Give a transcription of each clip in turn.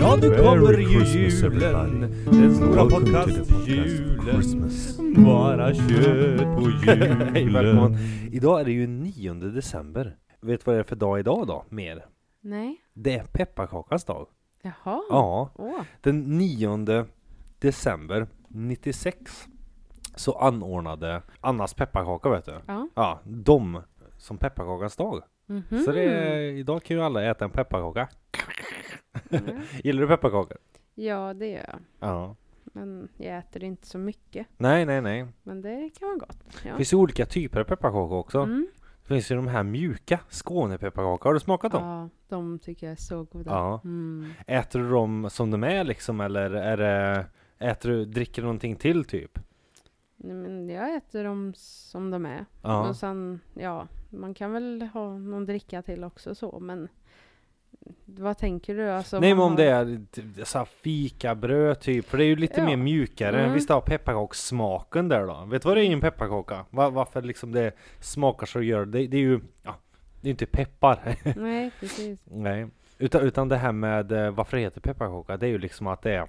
Ja, nu kommer ju Christmas, julen. Den stora podcast-julen. Christmas. Bara kött på Hej, välkommen. julen. Idag är det ju 9 december. Vet du vad det är för dag idag då? Mer? Nej. Det är pepparkakans dag. Jaha. Ja, Åh. den 9 december 96 så anordnade Annas pepparkaka vet du. Ja. Ja, de som pepparkakans dag. Mhm. Så det är, idag kan ju alla äta en pepparkaka. Mm. Gillar du pepparkakor? Ja, det gör jag. Ja. Men jag äter inte så mycket. Nej, nej, nej. Men det kan vara gott. Ja. Det finns ju olika typer av pepparkakor också. Mm. Det finns ju de här mjuka Skånepepparkakor. Har du smakat dem? Ja, de tycker jag är så goda. Ja. Mm. Äter du dem som de är liksom eller är det, äter du, dricker du någonting till typ? Nej, men jag äter dem som de är. Ja. Och sen, ja, man kan väl ha någon dricka till också så, men vad tänker du? Alltså, Nej men om har- det är t- så här fikabröd typ, för det är ju lite Ja. mer mjukare. Mm. Visst har pepparkakssmaken där då? Vet du vad det är i en pepparkaka? Va- varför liksom det smakar så gör det? Det är ju, ja, det är inte peppar. Nej, precis. Nej. Utan, utan det här med eh, varför det heter pepparkaka, det är ju liksom att det är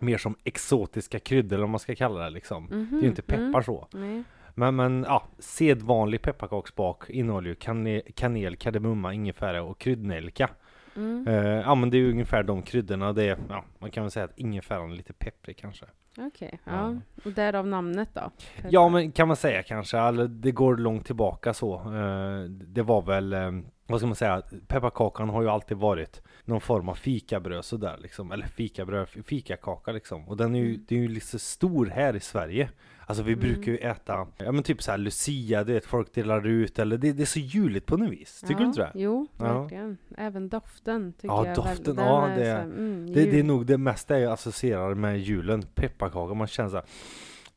mer som exotiska kryddor eller vad man ska kalla det liksom. Det är Mhm, ju inte peppar mm. så. Nej. Men, men ja, sedvanlig pepparkaksbak innehåller ju kanel, kanel kardemumma, ingefära och kryddnejlika. Mm. Eh, ja men det är ju ungefär de kryddorna. Det är, ja, man kan väl säga att ingefäran är lite pepprig kanske. Okej, Ja. ja. Och därav namnet då? Ja men kan man säga kanske, det går långt tillbaka så. Eh, det var väl, eh, vad ska man säga, pepparkakan har ju alltid varit någon form av fikabröd sådär liksom. Eller fikabröd, fikakaka liksom. Och den är ju, Mm. det är ju lite stor här i Sverige. Alltså vi Mm. brukar ju äta, ja men typ såhär Lucia, du vet folk delar ut eller det, det är så juligt på något vis. Tycker du inte det? Jo, Ja. verkligen. Även doften tycker Ja, jag doften, ja, så här, mm, Det, det är nog det mesta jag associerar med julen, pepparkaka. Man känner såhär,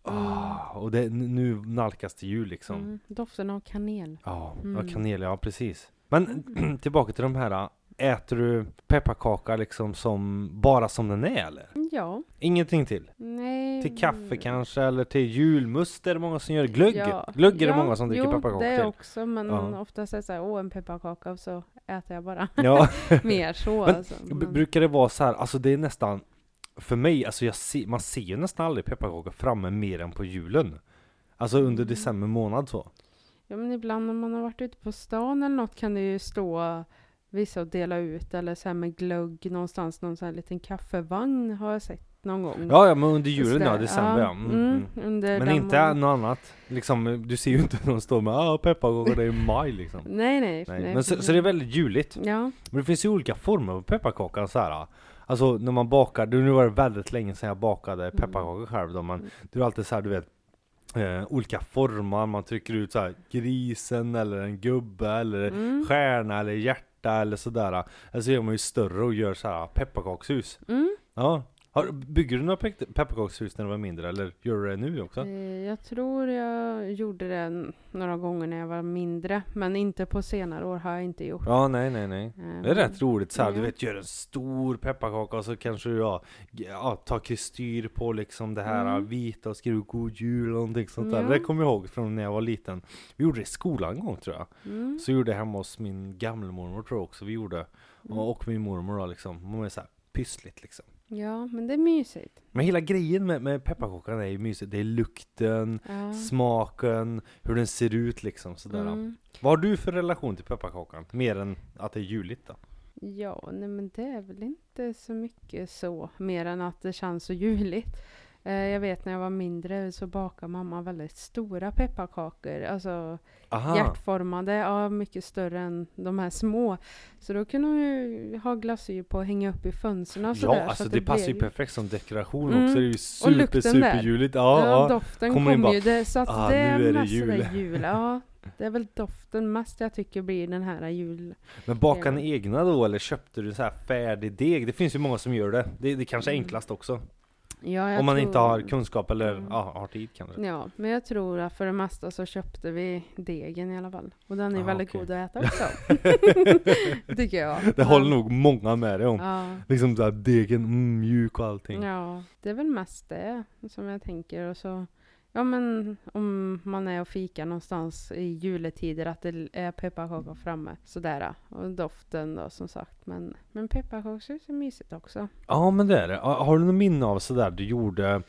ah, och det, nu nalkas det jul liksom. mm, doften av kanel. Ja, Mm. ja, kanel, ja precis. Men tillbaka till de här, äter du pepparkaka liksom som, bara som den är eller? Ja, Ingenting till? nej. Till kaffe kanske, eller till julmust är det många som gör. Glögg, Ja. glögg är det Ja, många som dricker jo, pepparkakor det till. också, men Ja. oftast är det så här, åh en pepparkaka och så äter jag bara Ja, mer så. Men, alltså. Men- brukar det vara så här, alltså det är nästan, för mig, alltså jag se, man ser ju nästan aldrig pepparkakor framme mer än på julen. Alltså under Mm. december månad så. Ja men ibland om man har varit ute på stan eller något kan det ju stå vissa och dela ut eller så här med glögg någonstans, någon sån här liten kaffevagn har jag sett någon gång. Ja, ja men under julen ja, december ja. Mm, mm. under Men inte något annat. Liksom, du ser ju inte någon stå med ah, pepparkakor, det är maj liksom. Nej nej. Nej. Men så, så det är väldigt juligt. Ja. Men det finns ju olika former av pepparkaka så här. Alltså när man bakar, nu var det väldigt länge sedan jag bakade pepparkakor själv då, men Mm. det är alltid så här, du vet eh, olika former, man trycker ut så här grisen eller en gubbe eller Mm. stjärna eller hjärta eller sådär. Eller så gör man ju större och gör så här pepparkakshus. Mm. Ja. Har, bygger du några pe- pepparkakshus när du var mindre eller gör du det nu också? Eh, Jag tror jag gjorde det några gånger när jag var mindre, men inte på senare år har jag inte gjort. Ja, nej, nej, nej. Eh, Det är rätt roligt så här, du Ja. vet, gör en stor pepparkaka och så kanske du ja, ja, tar kristyr på liksom det här Mm. vita och skriver god jul och någonting sånt där. Det kommer jag ihåg från när jag var liten. Vi gjorde det i skolan en gång tror jag. Mm. Så gjorde jag hemma hos min gammelmormor tror jag också vi gjorde. Mm. Och, och min mormor då liksom. Man är så här pyssligt liksom. Ja, men det är mysigt. Men hela grejen med, med pepparkakan är ju mysigt. Det är lukten, Ja. smaken, hur den ser ut liksom sådär. Mm. Vad har du för relation till pepparkakan? Mer än att det är juligt då? Ja, nej men det är väl inte så mycket så, mer än att det känns så juligt. Eh, jag vet när jag var mindre så bakade mamma väldigt stora pepparkakor, alltså Aha! hjärtformade, ja mycket större än de här små. Så då kunde hon ju ha glasyr på och hänga upp i fönstren och sådär. Ja, alltså så att det, passar ju perfekt som dekoration Mm. också. Det är ju super, superjuligt. Ja, Ja, doften Kommer kom bara, ju, det, så att "Ah, det är nu är det jul." jul. Ja, det är väl doften mest jag tycker blir den här jul. Men bakar Ja. ni egna då eller köpte du så här färdig deg? Det finns ju många som gör det. Det, det kanske är Mm. enklast också. Ja, Om man tror- inte har kunskap eller Mm. ja, har tid kanske. Ja, men jag tror att för det mesta så köpte vi degen i alla fall. Och den är Ah, väldigt okej. god att äta också. Tycker jag. Det Men- håller nog många med dig om. Ja, Liksom där degen, mm, mjuk och allting. ja, det är väl mest det som jag tänker. Och så Ja men om man är och fikar någonstans i juletider att det är pepparkakor framme. Sådär. Och doften då som sagt. Men, men pepparkakshus är mysigt också. Ja men det är det. Har du något minne av sådär du gjorde,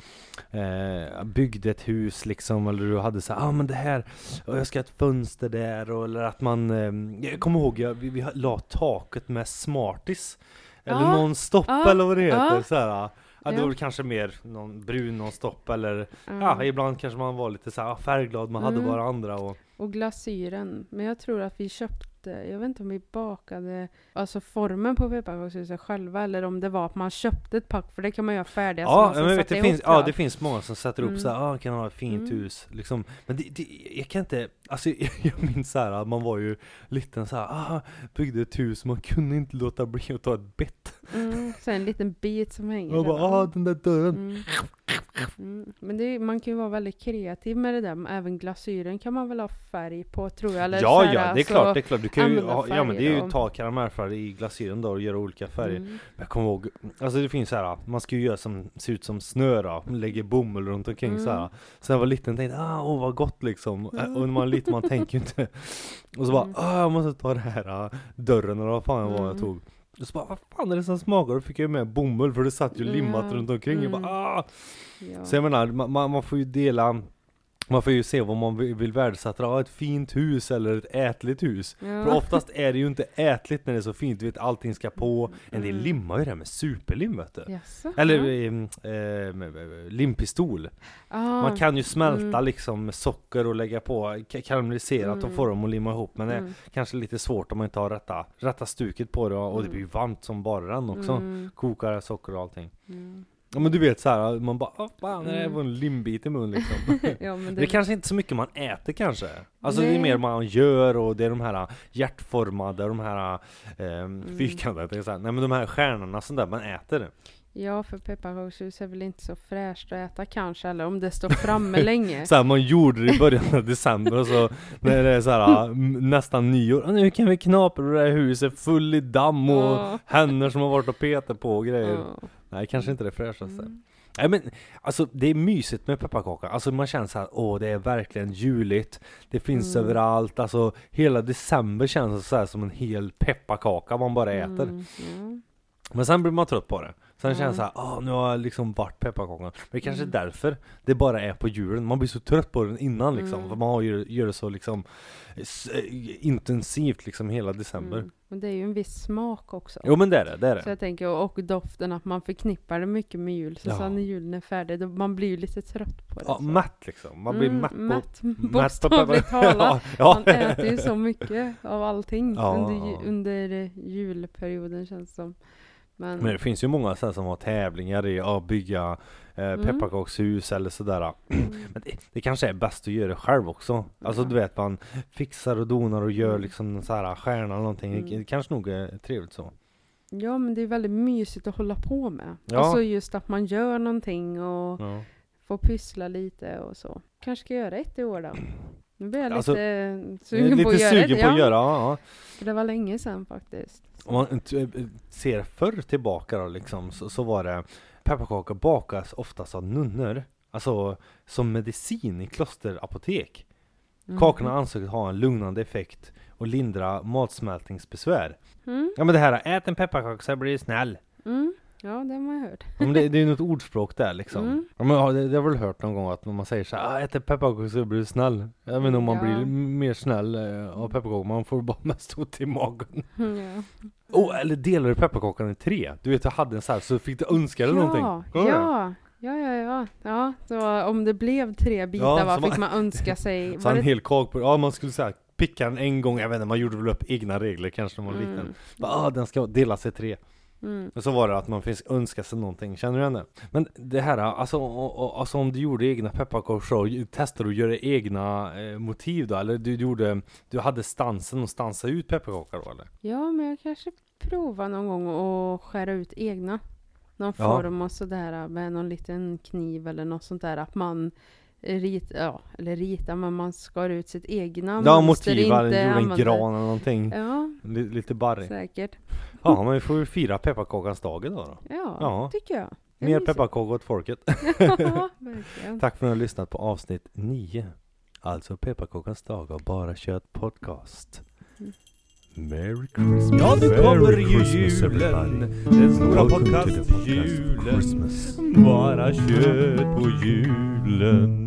eh, byggde ett hus liksom eller du hade så ja ah, men det här, och jag ska ha ett fönster där och, eller att man, eh, jag kommer ihåg, jag, vi, vi la taket med Smarties. Eller Ja, någon stopp ja, eller vad det heter. ja. Såhär. Ja, det Ja. var väl kanske mer någon brun någon stopp eller Ja. ja, ibland kanske man var lite så här ah, färgglad, man hade Mm. bara andra och Och glasyren. Men jag tror att vi köpte, jag vet inte om vi bakade alltså formen på pepparkakshuset själva eller om det var att man köpte ett pack för det kan man göra färdiga Ja, men jag vet, det finns, ihop, ja, ja. det finns många som sätter upp Mm. så här, ah, kan ha ett fint Mm. hus, liksom. Men det, det, jag kan inte, alltså jag minns så här, att man var ju liten så här, ah, byggde ett hus, man kunde inte låta bli att ta ett bett. Mm, så en liten bit som hänger Man där. bara, ah, den där dörren. Mm. Mm. Men det, är- man kan ju vara väldigt kreativ med det där. Även glasyren kan man väl ha färg på tror jag. Eller så Ja, här, ja, det är alltså, klart, det är klart. Du kan ju, ha, ja men det är ju och- ta karamellfärg i glasyren då och göra olika färger. Mm. Men Jag kommer ihåg, alltså det finns så här, man ska ju göra som, ser ut som snö då, lägger bomull runt omkring Mm. så här. Sen jag var liten tänkte jag, ah, åh vad gott liksom. Mm. Och när man är liten man tänker ju inte. Och så bara, Mm. ah jag måste ta det här ah, dörren eller vad fan det var jag Mm. tog. Och så bara, vad fan är det som smakar? Då fick jag med bomull för det satt ju limmat Ja. runt omkring. Jag bara, Mm. ah! Så jag menar, man, man får ju dela man får ju se vad man vill, värdesätta, ah, ett fint hus eller ett ätligt hus. ja. För oftast är det ju inte ätligt när det är så fint, du vet allting ska på. En del Mm. limmar ju det här med superlim vet du. Jaså? Eller ja. eh, eh, limpistol. ah, Man kan ju smälta Mm. liksom socker och lägga på ka- karamelliserat och Mm. få dem att limma ihop. Men det är mm. kanske lite svårt om man inte har rätta, rätta stuket på det och och det Mm. blir ju varmt som bara den också. Mm. Kokar socker och allting. Mm. Ja men du vet så här, man bara ah, fan det Mm. var en limbit i mun liksom. ja, men Det är kanske inte så mycket man äter kanske. Alltså det är Nej. mer man gör och det är de här hjärtformade, de här eh, Mm. fyrkantiga, det här, nej men de här stjärnorna sånt där man äter. Ja, för pepparkakshus är väl inte så fräscht att äta kanske, eller om det står framme länge. Så här, man gjorde det i början av december och så när det är så här nästan nyår, "Ah, nu kan vi knapra det här huset full i damm och Ja. händer som har varit och petat på och grejer. Ja. Nej kanske inte det fräschaste. Mm. Nej men alltså det är mysigt med pepparkaka, alltså man känner så här, åh det är verkligen juligt Det finns Mm. överallt, alltså hela december känns så här som en hel pepparkaka man bara äter Mm. Men sen blir man trött på det Sen Mm. känns det så här, åh nu har jag liksom varit pepparkakan Men det kanske Mm. därför det bara är på julen, man blir så trött på den innan liksom Mm. För man har ju, gör det så liksom s- intensivt liksom hela december Mm. Men det är ju en viss smak också. Jo men det är det, det är Så det jag tänker, och doften att man förknippar det mycket med jul. Så Ja. sen när julen är färdig, då man blir ju lite trött på det. Ja, så. mätt liksom, man blir Mm, mätt på mätt. Bokstavligt talat. ja, Man äter ju så mycket av allting Ja, under, ja. under eh, julperioden känns det som. Men, Men det finns ju många så som har tävlingar i att bygga eh, Mm. pepparkakshus eller sådär mm, Men det, det kanske är bäst att göra det själv också Alltså Ja. du vet man fixar och donar och gör Mm. liksom så här stjärna eller någonting Det- Mm. Det kanske nog är trevligt så ja men det är väldigt mysigt att hålla på med. Ja. Alltså just att man gör någonting och ja. får pyssla lite och så. Kanske ska göra ett i år då. Nu blir jag lite Alltså, sugen på Lite att göra sugen det. på att göra, ja. För det var länge sedan faktiskt. Om man t- ser förr tillbaka då liksom så, så var det Pepparkakor bakas oftast av nunnor Alltså som medicin i klosterapotek Mm. Kakorna ansågs ha en lugnande effekt och lindra matsmältningsbesvär Mm. Ja men det här, ät en pepparkaka så blir du snäll Mm. Ja, det har man hört. ja, men det, det är ju något ordspråk där liksom Mm. ja, men, ja, det, det har väl hört någon gång att när man säger så här, ah, ät en pepparkaka så blir du snäll Jag vet inte om man Ja. blir m- mer snäll eh, av pepparkakor, man får bara mest ont i magen Ja. Oh, eller delar du pepparkakan i tre? Du vet jag hade en så här så fick du önska dig någonting Ja, Kommer du ihåg ja, ja, ja, ja, ja. Så om det blev tre bitar, Ja, vad så fick man- önska sig? Så Var en det- hel kak på, ja man skulle säga picka den en gång, jag vet inte, man gjorde väl upp egna regler kanske när man var liten Mm, Bara, ah, den ska delas i tre mm, Och så var det att man fick önska sig någonting, känner du det? Men det här, alltså, och, och, alltså om du gjorde egna pepparkakor testade du att göra egna eh, motiv då? Eller du gjorde, du hade stansen och stansa ut pepparkakor då eller? Ja, men jag kanske provar någon gång att skära ut egna. Någon Ja. form och sådär med någon liten kniv eller något sånt där. Att man rit, ja, eller rita, men man skar ut sitt egna Ja, mönster, motiv, eller inte gjorde en gran eller någonting Ja, Li- Lite barrig säkert. Ja men vi får ju fira pepparkakans dag idag då Ja, Ja. tycker jag. Mer pepparkakor åt folket. ja. Tack för att ni har lyssnat på avsnitt 9. Alltså pepparkakans dag av Bara Kött Podcast. Mm. Merry Christmas. Ja, nu Merry kommer ju julen. Den stora podcast podcast-julen. Christmas. Bara kött på julen.